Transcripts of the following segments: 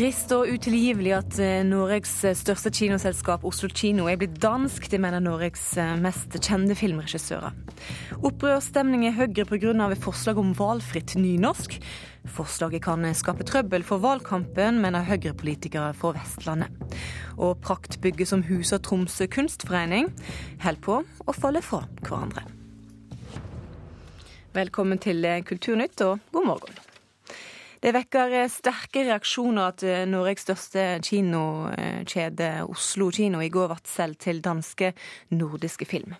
Trist og utilgivelig at eh, Norges største kinoselskap, Oslo Kino, er blitt dansk. Det mener Norges eh, mest kjente filmregissører. Opprørsstemning er høyere pga. forslag om valgfritt nynorsk. Forslaget kan skape trøbbel for valgkampen, mener Høyre-politikere fra Vestlandet. Og praktbygget som huser Tromsø kunstforening, holder på å falle fra hverandre. Velkommen til Kulturnytt, og god morgen. Det vekker sterke reaksjoner at eh, Norges største kinokjede, Oslo kino, i går ble solgt til danske Nordiske Film.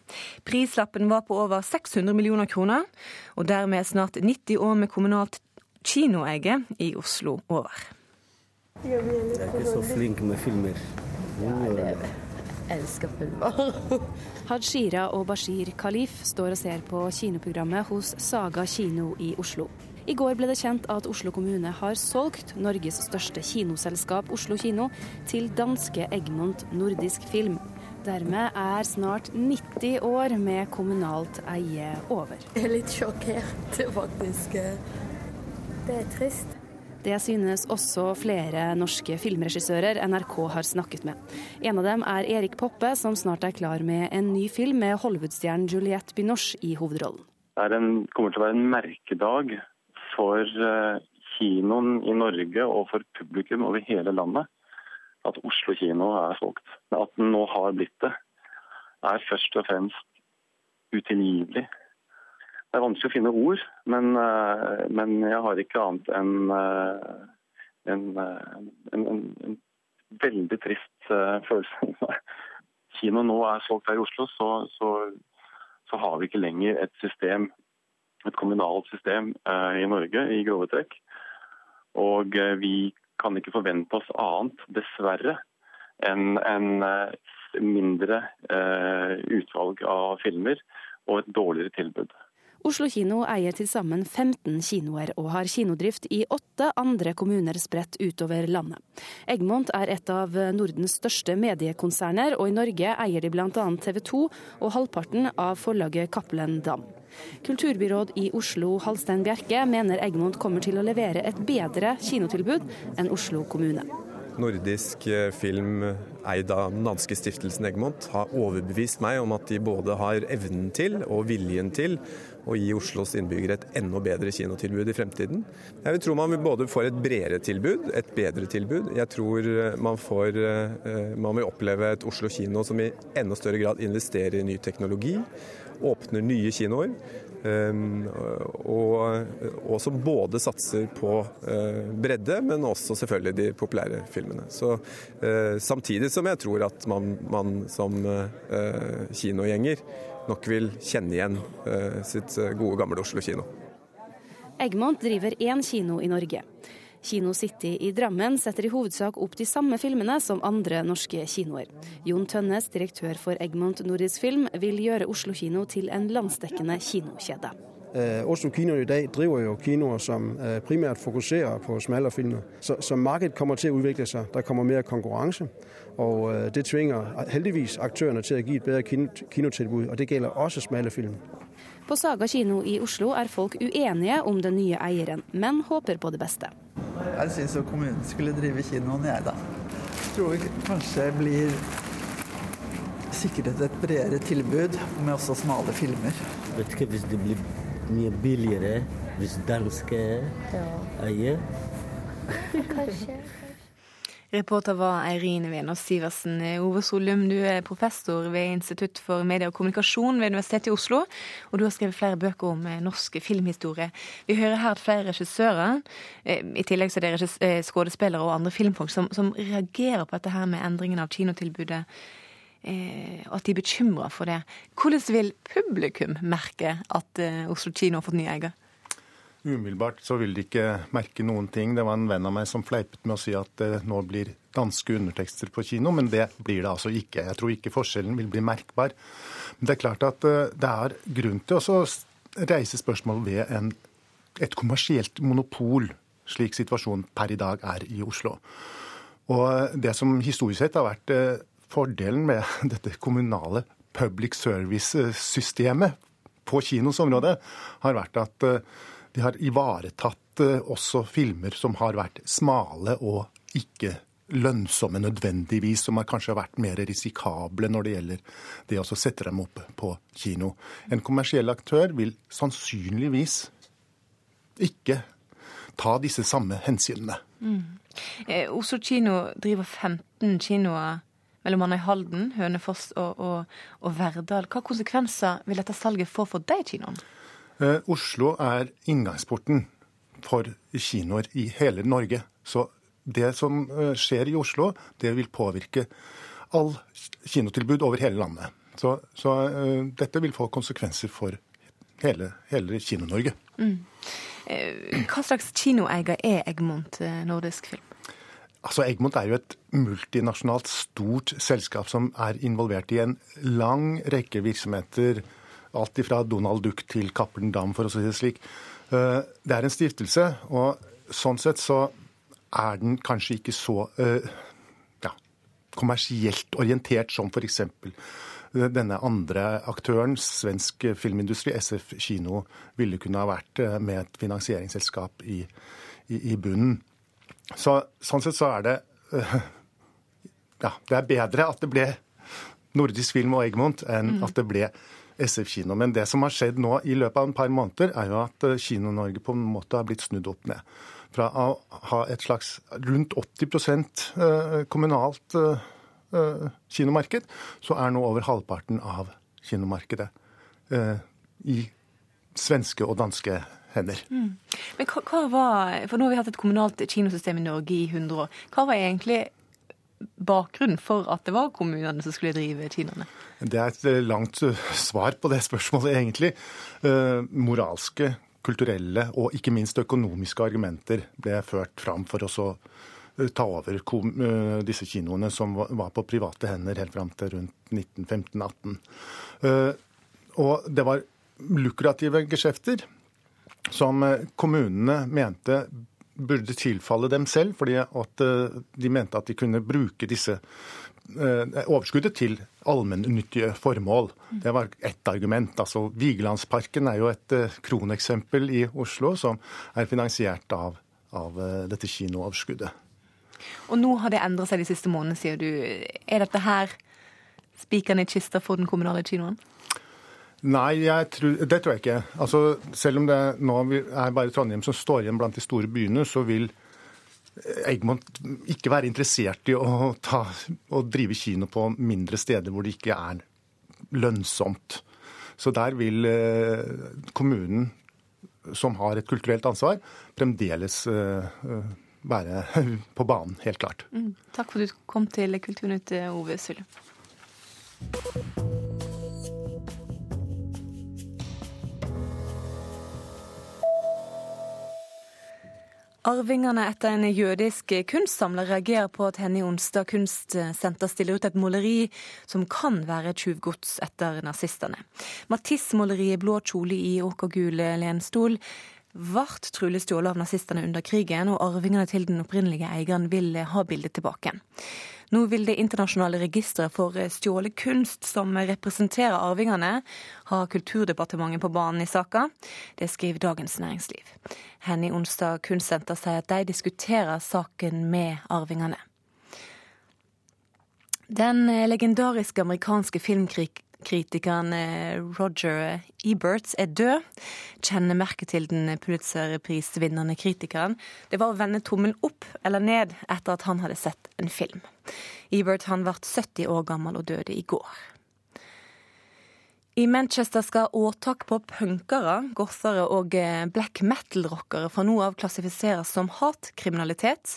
Prislappen var på over 600 millioner kroner, og dermed snart 90 år med kommunalt kinoeie i Oslo over. Jeg er ikke så flink med filmer. Jeg elsker filmer. Hajira og Bashir Khalif står og ser på kinoprogrammet hos Saga kino i Oslo. I går ble det kjent at Oslo kommune har solgt Norges største kinoselskap, Oslo kino, til danske Egmont Nordisk Film. Dermed er snart 90 år med kommunalt eie over. Jeg er litt sjokkert, faktisk. Det er trist. Det synes også flere norske filmregissører NRK har snakket med. En av dem er Erik Poppe, som snart er klar med en ny film med Hollywood-stjernen Juliette Binoche i hovedrollen. Det en, kommer til å være en merkedag for eh, kinoen i Norge og for publikum over hele landet at Oslo kino er solgt. At den nå har blitt det, er først og fremst utilgivelig. Det er vanskelig å finne ord, men, eh, men jeg har ikke annet enn eh, en, en, en, en, veldig trist følelse. Kino nå er solgt her i Oslo, så, så, så har vi ikke lenger et system et kommunalt system eh, i Norge i grove trekk. Og eh, vi kan ikke forvente oss annet, dessverre, enn en eh, mindre utvalg av filmer og et dårligere tilbud. Oslo kino eier til sammen 15 kinoer og har kinodrift i åtte andre kommuner spredt utover landet. Egmont er et av Nordens største mediekonserner, og i Norge eier de bl.a. TV 2 og halvparten av forlaget Cappelen Dam. Kulturbyråd i Oslo, Halstein Bjerke, mener Egmont kommer til å levere et bedre kinotilbud enn Oslo kommune. Nordisk eh, film eid av den danske stiftelsen Egmont har overbevist meg om at de både har evnen til og viljen til å gi Oslos innbyggere et enda bedre kinotilbud i fremtiden. Jeg vil tro man både får et bredere tilbud, et bedre tilbud. Jeg tror eh, man, får, eh, man vil oppleve et Oslo kino som i enda større grad investerer i ny teknologi, åpner nye kinoer. Um, og, og, som både satser på bredde, men også selvfølgelig de populære filmene. Så Samtidig som jeg tror at man, man som kinogjenger nok vil kjenne igjen sitt gode, gamle Oslo kino. Egmont driver én kino i Norge. Kino City i Drammen setter i hovedsak opp de samme filmene som andre norske kinoer. Jon Tønnes, direktør for Egmont Nordisk Film, vil gjøre Oslo kino til en landsdekkende kinokjede. Uh, Oslo Kino i dag driver jo kinoer som uh, primært fokuserer på smale filmer. Så, så markedet kommer til å utvikle seg. Der kommer mer konkurranse. Og uh, det tvinger heldigvis aktørene til å gi et bedre kinotilbud. Og det gjelder også smale film. På Saga kino i Oslo er folk uenige om den nye eieren, men håper på det beste. Jeg syns kommunen skulle drive kinoen, jeg, da. Jeg tror kanskje det blir sikret et bredere tilbud med også smale filmer. Jeg vet ikke hvis det blir mye billigere hvis danske eier. Kanskje. Reporter var Eirin Venås Sivertsen. Ove Solum, du er professor ved Institutt for medie og kommunikasjon ved Universitetet i Oslo. Og du har skrevet flere bøker om eh, norsk filmhistorie. Vi hører her at flere regissører, eh, i tillegg så er det eh, skuespillere og andre filmfolk, som, som, reagerer på dette her med endringen av kinotilbudet. At de er bekymra for det. Hvordan vil publikum merke at Oslo kino har fått ny eier? Umiddelbart så vil de ikke merke noen ting. Det var en venn av meg som fleipet med å si at det nå blir danske undertekster på kino, men det blir det altså ikke. Jeg tror ikke forskjellen vil bli merkbar. Men det er klart at eh, det er grunn til å reise spørsmål ved en, et kommersielt monopol, slik situasjonen per i dag er i Oslo. Og det som historisk sett har vært eh, fordelen med dette kommunale public service-systemet på kinos område, har vært at eh, de har ivaretatt eh, også filmer som har vært smale og ikke lønnsomme nødvendigvis, som har kanskje vært mer risikable når det gjelder det å sette dem opp på kino. En kommersiell aktør vil sannsynligvis ikke ta disse samme hensynene. Mm. Eh, Oslo kino driver 15 kinoer mellom Anna i Halden, Hønefoss og, og, og, Verdal. Hva konsekvenser vil dette salget få for de kinoene? Eh, Oslo er inngangsporten for kinoer i hele Norge. Så det som eh, skjer i Oslo, det vil påvirke all kinotilbud over hele landet. Så, så uh, dette vil få konsekvenser for hele, hele Kino-Norge. Mm. Uh, hva slags kinoeier er Egmont Nordisk Film? Altså, Egmont er jo et multinasjonalt stort selskap som er involvert i en lang rekke virksomheter. Alt fra Donald Duck til Cappelen Dam, for å si det slik. Eh, det er en stiftelse, og sånn sett så er den kanskje ikke så eh, ja, kommersielt orientert som f.eks. Eh, denne andre aktøren, svensk filmindustri, SF Kino, ville kunne ha vært med et finansieringsselskap i, i, i bunnen. Så, sånn sett så er det Ja, det er bedre at det ble Nordisk Film og Egmont enn mm. at det ble SF Kino. Men det som har skjedd nå i løpet av en par måneder, er jo at eh, Kino-Norge på en måte har blitt snudd opp ned. Fra å ha et slags rundt 80 eh, kommunalt kinomarked, så er nå over halvparten av kinomarkedet i svenske og danske hender. Mm. Men hva, hva, var, for Nå har vi hatt et kommunalt kinosystem i Norge i 100 år. Hva var egentlig bakgrunnen for at det var kommunene som skulle drive kinoene? Det er et eh, langt eh, svar på det spørsmålet, egentlig. Uh, moralske, kulturelle og ikke minst økonomiske argumenter ble ført fram for å ta over disse kinoene som var på private hender helt fram til rundt 1915-18. Og det var lukrative geskjefter som eh, kommunene mente burde tilfalle dem selv, fordi at eh, de mente at de kunne bruke disse eh, overskuddet til allmennyttige formål. Det var ett argument. Altså, Vigelandsparken er jo et kroneksempel i Oslo som er finansiert av, av dette kinooverskuddet. Og nå har det endret seg de siste månedene, sier du. Er dette her spikeren i kista for den kommunale kinoen? Nei, tror, det tror jeg ikke. Altså, selv om det nå er bare Trondheim som står igjen blant de store byene, så vil Egmont ikke være interessert i å, ta, å drive kino på mindre steder hvor det ikke er lønnsomt. Så der vil eh, kommunen, som har et kulturelt ansvar, fremdeles eh, være på banen, helt klart. Mm. Takk for at du kom til Kulturnytt, Ove Sulle. Arvingene etter en jødisk kunstsamler reagerer på at henne i onsdag kunstsenter stiller ut et måleri som kan være tjuvgods etter nazistene. Matisse-måleriet 'Blå kjole i åkergul lenstol' ble trolig stjålet av nazistene under krigen, og arvingene til den opprinnelige eieren vil ha bildet tilbake. Nå vil det internasjonale registeret for stjålet kunst som representerer arvingene, ha Kulturdepartementet på banen i saka. Det skriver Dagens Næringsliv. Henny Onsdag Kunstsenter sier at de diskuterer saken med arvingene. Den legendariske amerikanske filmkrigen Kritikeren eh, Roger Eberts er død. kjenner merket til den Pulitzer-prisvinnende kritikeren det var å vende tommelen opp eller ned etter at han hadde sett en film. Ebert han ble 70 år gammel og døde i går. I Manchester skal åtak på punkere, gossere og eh, black metal-rockere fra nå av klassifiseres som hatkriminalitet.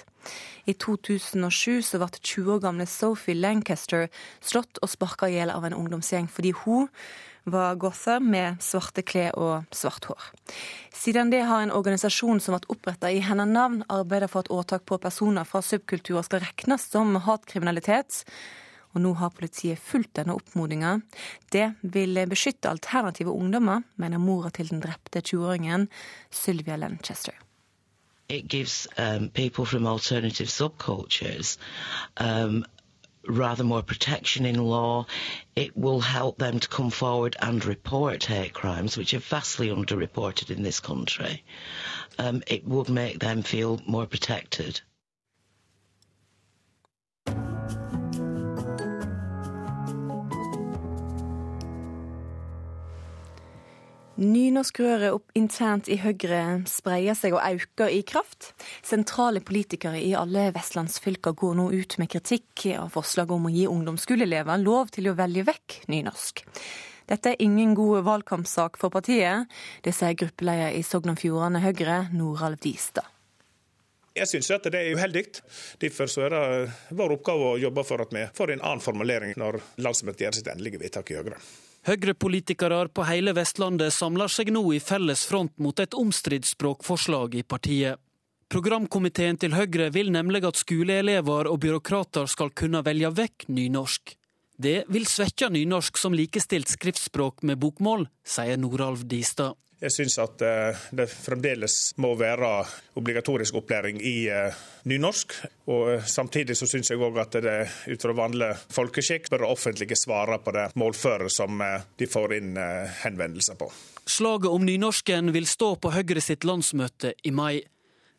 I 2007 så ble 20 år gamle Sophie Lancaster slått og sparka i hjel av en ungdomsgjeng fordi hun var gother med svarte klær og svart hår. Siden det har en organisasjon som ble oppretta i hennes navn, arbeidet for at åtak på personer fra subkulturer skal regnes som hatkriminalitet. Og nå har politiet fulgt denne oppmodinga. Det vil beskytte alternative ungdommer, mener mora til den drepte 20-åringen, Sylvia Lanchester. it gives um, people from alternative subcultures um, rather more protection in law. It will help them to come forward and report hate crimes, which are vastly underreported in this country. Um, it would make them feel more protected. Nynorskrøret opp internt i Høyre spreier seg og øker i kraft. Sentrale politikere i alle vestlandsfylker går nå ut med kritikk av forslaget om å gi ungdomsskoleelever lov til å velge vekk nynorsk. Dette er ingen god valgkampsak for partiet. Det sier gruppeleder i Sogn og Fjordane Høyre, Noralv Distad. Jeg syns det er uheldig. Derfor er det vår oppgave å jobbe for at vi får en annen formulering når landsmøtet gjør sitt endelige vedtak i Høyre. Høyre-politikere på hele Vestlandet samler seg nå i felles front mot et omstridt språkforslag i partiet. Programkomiteen til Høyre vil nemlig at skoleelever og byråkrater skal kunne velge vekk nynorsk. Det vil svekke nynorsk som likestilt skriftspråk med bokmål, sier Noralv Distad. Jeg syns at eh, det fremdeles må være obligatorisk opplæring i eh, nynorsk. Og eh, samtidig så syns jeg òg at det ut fra vanlig folkeskikk bør det offentlige svare på det målføret som de får inn henvendelser på. Slaget om nynorsken vil stå på Høyre sitt landsmøte i mai.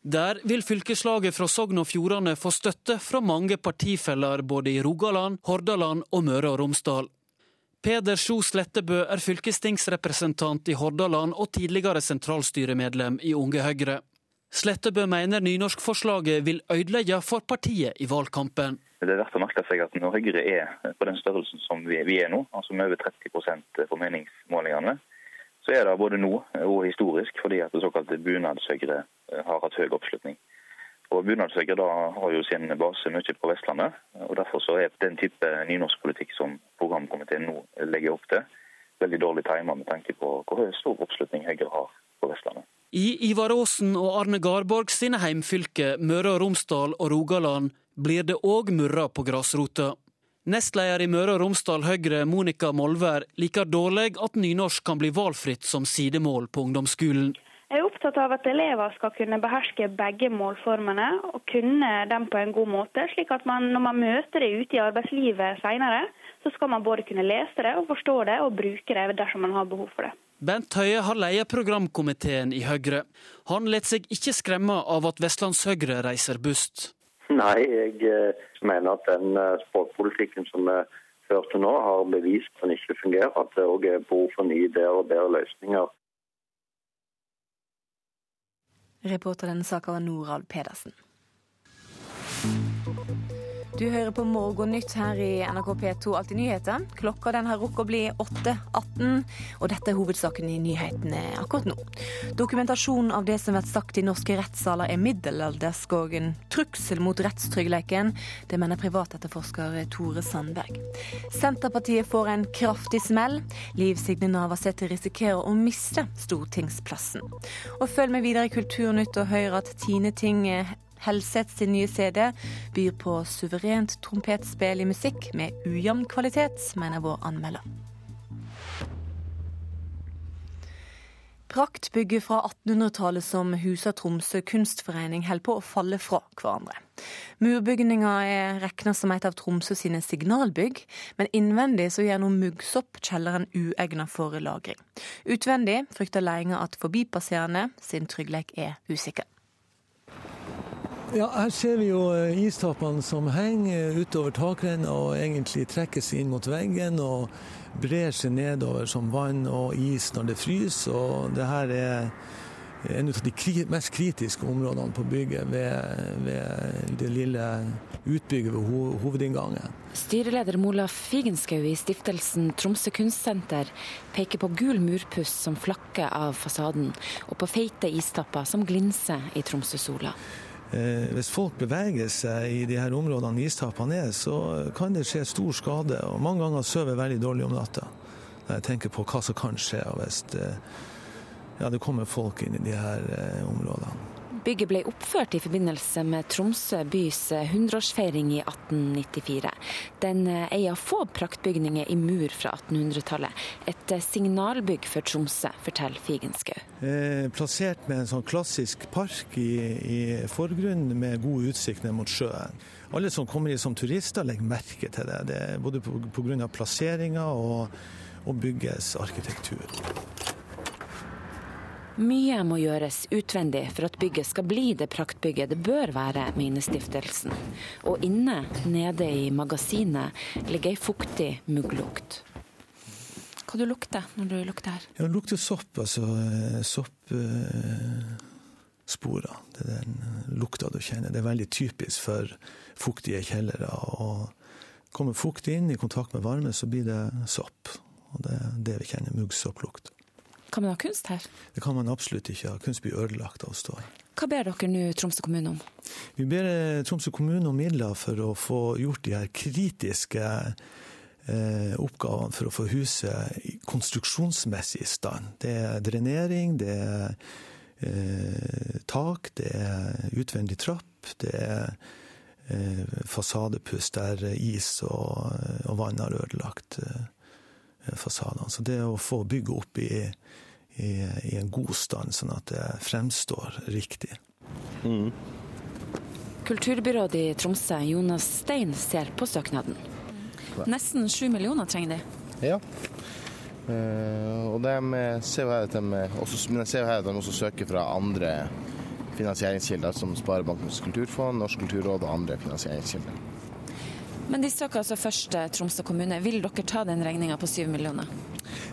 Der vil fylkeslaget fra Sogn og Fjordane få støtte fra mange partifeller både i Rogaland, Hordaland og Møre og Romsdal. Peder Sjo Slettebø er fylkestingsrepresentant i Hordaland og tidligere sentralstyremedlem i Unge Høyre. Slettebø mener nynorskforslaget vil ødelegge for partiet i valgkampen. Det er verdt å merke seg at når Høyre er på den størrelsen som vi er nå, altså med over 30 for meningsmålingene, så er det både nå og historisk fordi at det såkalte bunadshøyre har hatt høy oppslutning. Og Bunadshøyre har jo sin base mye på Vestlandet. og Derfor så er den type nynorskpolitikk som programkomiteen nå legger opp til, veldig dårlig timet med tanke på hvor stor oppslutning Høyre har på Vestlandet. I Ivar Aasen og Arne Garborg sine heimfylker Møre og Romsdal og Rogaland blir det òg murra på grasrota. Nestleder i Møre og Romsdal Høyre, Monica Molvær, liker dårlig at nynorsk kan bli valgfritt som sidemål på ungdomsskolen. Opptatt av at elever skal kunne beherske begge målformene og kunne dem på en god måte, slik at man, når man møter det ute i arbeidslivet senere, så skal man både kunne lese det og forstå det og bruke det dersom man har behov for det. Bent Høie har ledet programkomiteen i Høyre. Han lar seg ikke skremme av at Vestlandshøyre reiser bust. Nei, jeg eh, mener at den eh, språkpolitikken som er ført til nå, har bevist at den ikke fungerer. At det òg er behov for nye ideer og bedre løsninger. Reporter denne saka var Norald Pedersen. Du hører på Morgennytt her i NRK P2 Alltid nyheter. Klokka den har rukket å bli 8.18, og dette er hovedsaken i nyhetene akkurat nå. Dokumentasjonen av det som blir sagt i norske rettssaler er middelaldersk og en trussel mot rettstryggheten. Det mener privatetterforsker Tore Sandberg. Senterpartiet får en kraftig smell. Liv Signe Navarsete risikerer å miste stortingsplassen. Og følg med videre i Kulturnytt og hør at Tine Ting Helseth sin nye CD byr på suverent trompetspill i musikk med ujevn kvalitet, mener vår anmelder. Praktbygget fra 1800-tallet som huser Tromsø kunstforening holder på å falle fra hverandre. Murbygninga er regna som et av Tromsø sine signalbygg, men innvendig så gjør nå muggsopp kjelleren uegna for lagring. Utvendig frykter ledelsen at forbipasserende sin trygghet er usikker. Ja, Her ser vi jo eh, istappene som henger utover takrenna og egentlig trekkes inn mot veggen og brer seg nedover som vann og is når det fryser. og det her er en av de mest kritiske områdene på bygget ved, ved det lille utbygget ved hovedinngangen. Styreleder Mola Figenschou i stiftelsen Tromsø kunstsenter peker på gul murpuss som flakker av fasaden, og på feite istapper som glinser i Tromsø-sola. Eh, hvis folk beveger seg i de her områdene istappene er, så kan det skje stor skade. og Mange ganger sover jeg veldig dårlig om natta når jeg tenker på hva som kan skje hvis eh, ja, det kommer folk inn i de her eh, områdene. Bygget ble oppført i forbindelse med Tromsø bys 100-årsfeiring i 1894. Den er av få praktbygninger i mur fra 1800-tallet. Et signalbygg for Tromsø, forteller Figenschou. Eh, plassert med en sånn klassisk park i, i forgrunnen med god utsikt ned mot sjøen. Alle som kommer hit som turister legger merke til det, det både pga. plasseringa og, og byggets arkitektur. Mye må gjøres utvendig for at bygget skal bli det praktbygget det bør være, mener stiftelsen. Og inne, nede i magasinet, ligger ei fuktig mugglukt. Hva du lukter når du lukter her? Ja, det lukter sopp, altså eh, soppsporer. Eh, det er den lukta du kjenner. Det er veldig typisk for fuktige kjellere. Og kommer fukt inn i kontakt med varme, så blir det sopp. Og det er det vi kjenner, muggsopplukt. Kan man ha kunst her? Det kan man absolutt ikke. ha. Kunst blir ødelagt av å stå her. Hva ber dere nå Tromsø kommune om? Vi ber eh, Tromsø kommune om midler for å få gjort de her kritiske eh, oppgavene for å få huset konstruksjonsmessig i stand. Det er drenering, det er eh, tak, det er utvendig trapp, det er eh, fasadepuss der is og, og vann har ødelagt eh, fasadene. Så det å få bygget opp i i, i, en god stand, sånn at det fremstår riktig. Mm. Kulturbyrådet i Tromsø, Jonas Stein, ser på søknaden. Nesten sju millioner trenger de. Ja. Uh, og de ser jo her at de også, men jeg ser jo her at de også søker fra andre finansieringskilder, som Sparebankens kulturfond, Norsk kulturråd og andre finansieringskilder. Men de søker altså først Tromsø kommune. Vil dere ta den regninga på syv millioner?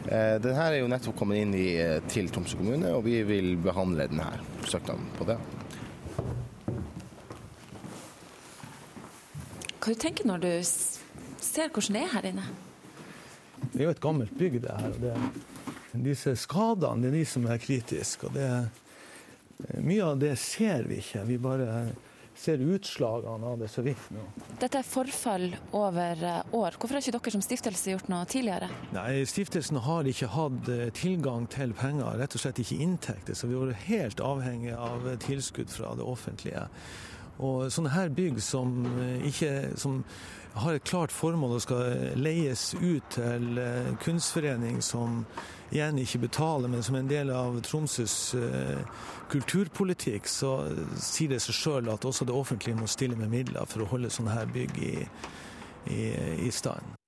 Eh, den her er jo nettopp kommet inn i, eh, til Tromsø kommune, og vi vil behandle denne søknaden på det. Hva du tenker når du ser hvordan det er her inne? Det er jo et gammelt bygg, det her. og det, Disse skadene det er de som er kritiske. og det, Mye av det ser vi ikke. Vi bare ser utslagene av det så vidt nå. Dette er forfall over eh, år. Hvorfor har ikke dere som stiftelse gjort noe tidligere? Nei, Stiftelsen har ikke hatt eh, tilgang til penger, rett og slett ikke inntekter. Så vi har vært helt avhengig av tilskudd fra det offentlige. Og sånne her bygg som eh, ikke som har et klart formål og skal leies ut til kunstforening som igjen ikke betaler, men som er en del av Tromsøs kulturpolitikk, så sier det seg sjøl at også det offentlige må stille med midler for å holde sånne her bygg i, i, i stand.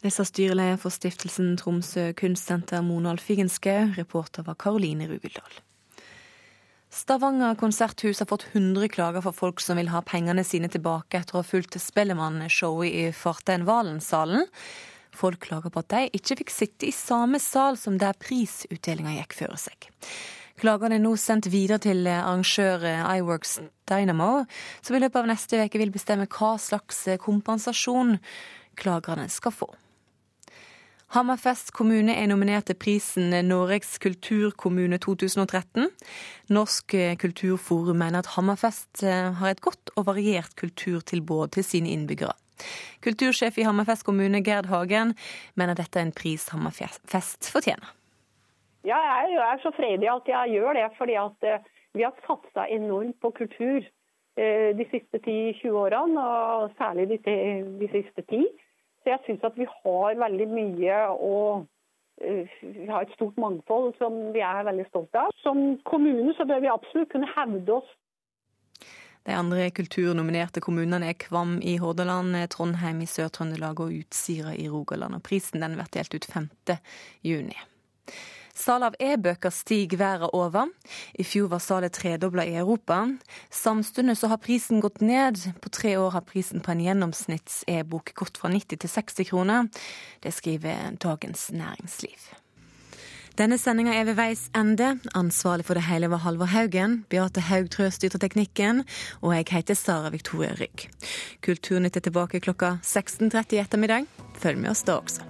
Det sa styreleder for stiftelsen Tromsø kunstsenter Monald Figenschou. Reporter var Karoline Rugeldal. Stavanger konserthus har fått 100 klager fra folk som vil ha pengene sine tilbake etter å ha fulgt Spellemann-showet i Fartein Valen-salen. Folk klager på at de ikke fikk sitte i samme sal som der prisutdelinga gikk føre seg. Klagene er nå sendt videre til arrangør Iworks Dynamo, som i løpet av neste uke vil bestemme hva slags kompensasjon klagerne skal få. Hammerfest kommune er nominert til prisen Norges kulturkommune 2013. Norsk kulturforum mener at Hammerfest har et godt og variert kulturtilbud til sine innbyggere. Kultursjef i Hammerfest kommune, Gerd Hagen, mener dette er en pris Hammerfest fortjener. Ja, jeg er så freidig at jeg gjør det, fordi eh, vi har satsa enormt på kultur eh, de siste 10-20 årene, og særlig de, de siste ti. Så jeg syns at vi har veldig mye og eh, vi har et stort mangfold som vi er veldig stolte av. Som kommune så bør vi absolutt kunne hevde oss. De andre kulturnominerte kommunene er Kvam i Hordaland, Trondheim i Sør-Trøndelag og Utsira i Rogaland. Og prisen den blir delt ut 5. juni. Salget av e-bøker stiger verden over. I fjor var salget tredobla i Europa. Samtidig så har prisen gått ned. På tre år har prisen på en gjennomsnitts-e-bok gått fra 90 til 60 kroner. Det skriver Dagens Næringsliv. Denne sendinga er ved veis ende. Ansvarlig for det hele var Halvor Haugen. Beate Haugtrø styrte teknikken. Og jeg heter Sara Victoria Rygg. Kulturnytt er tilbake klokka 16.30 i ettermiddag. Følg med oss da også.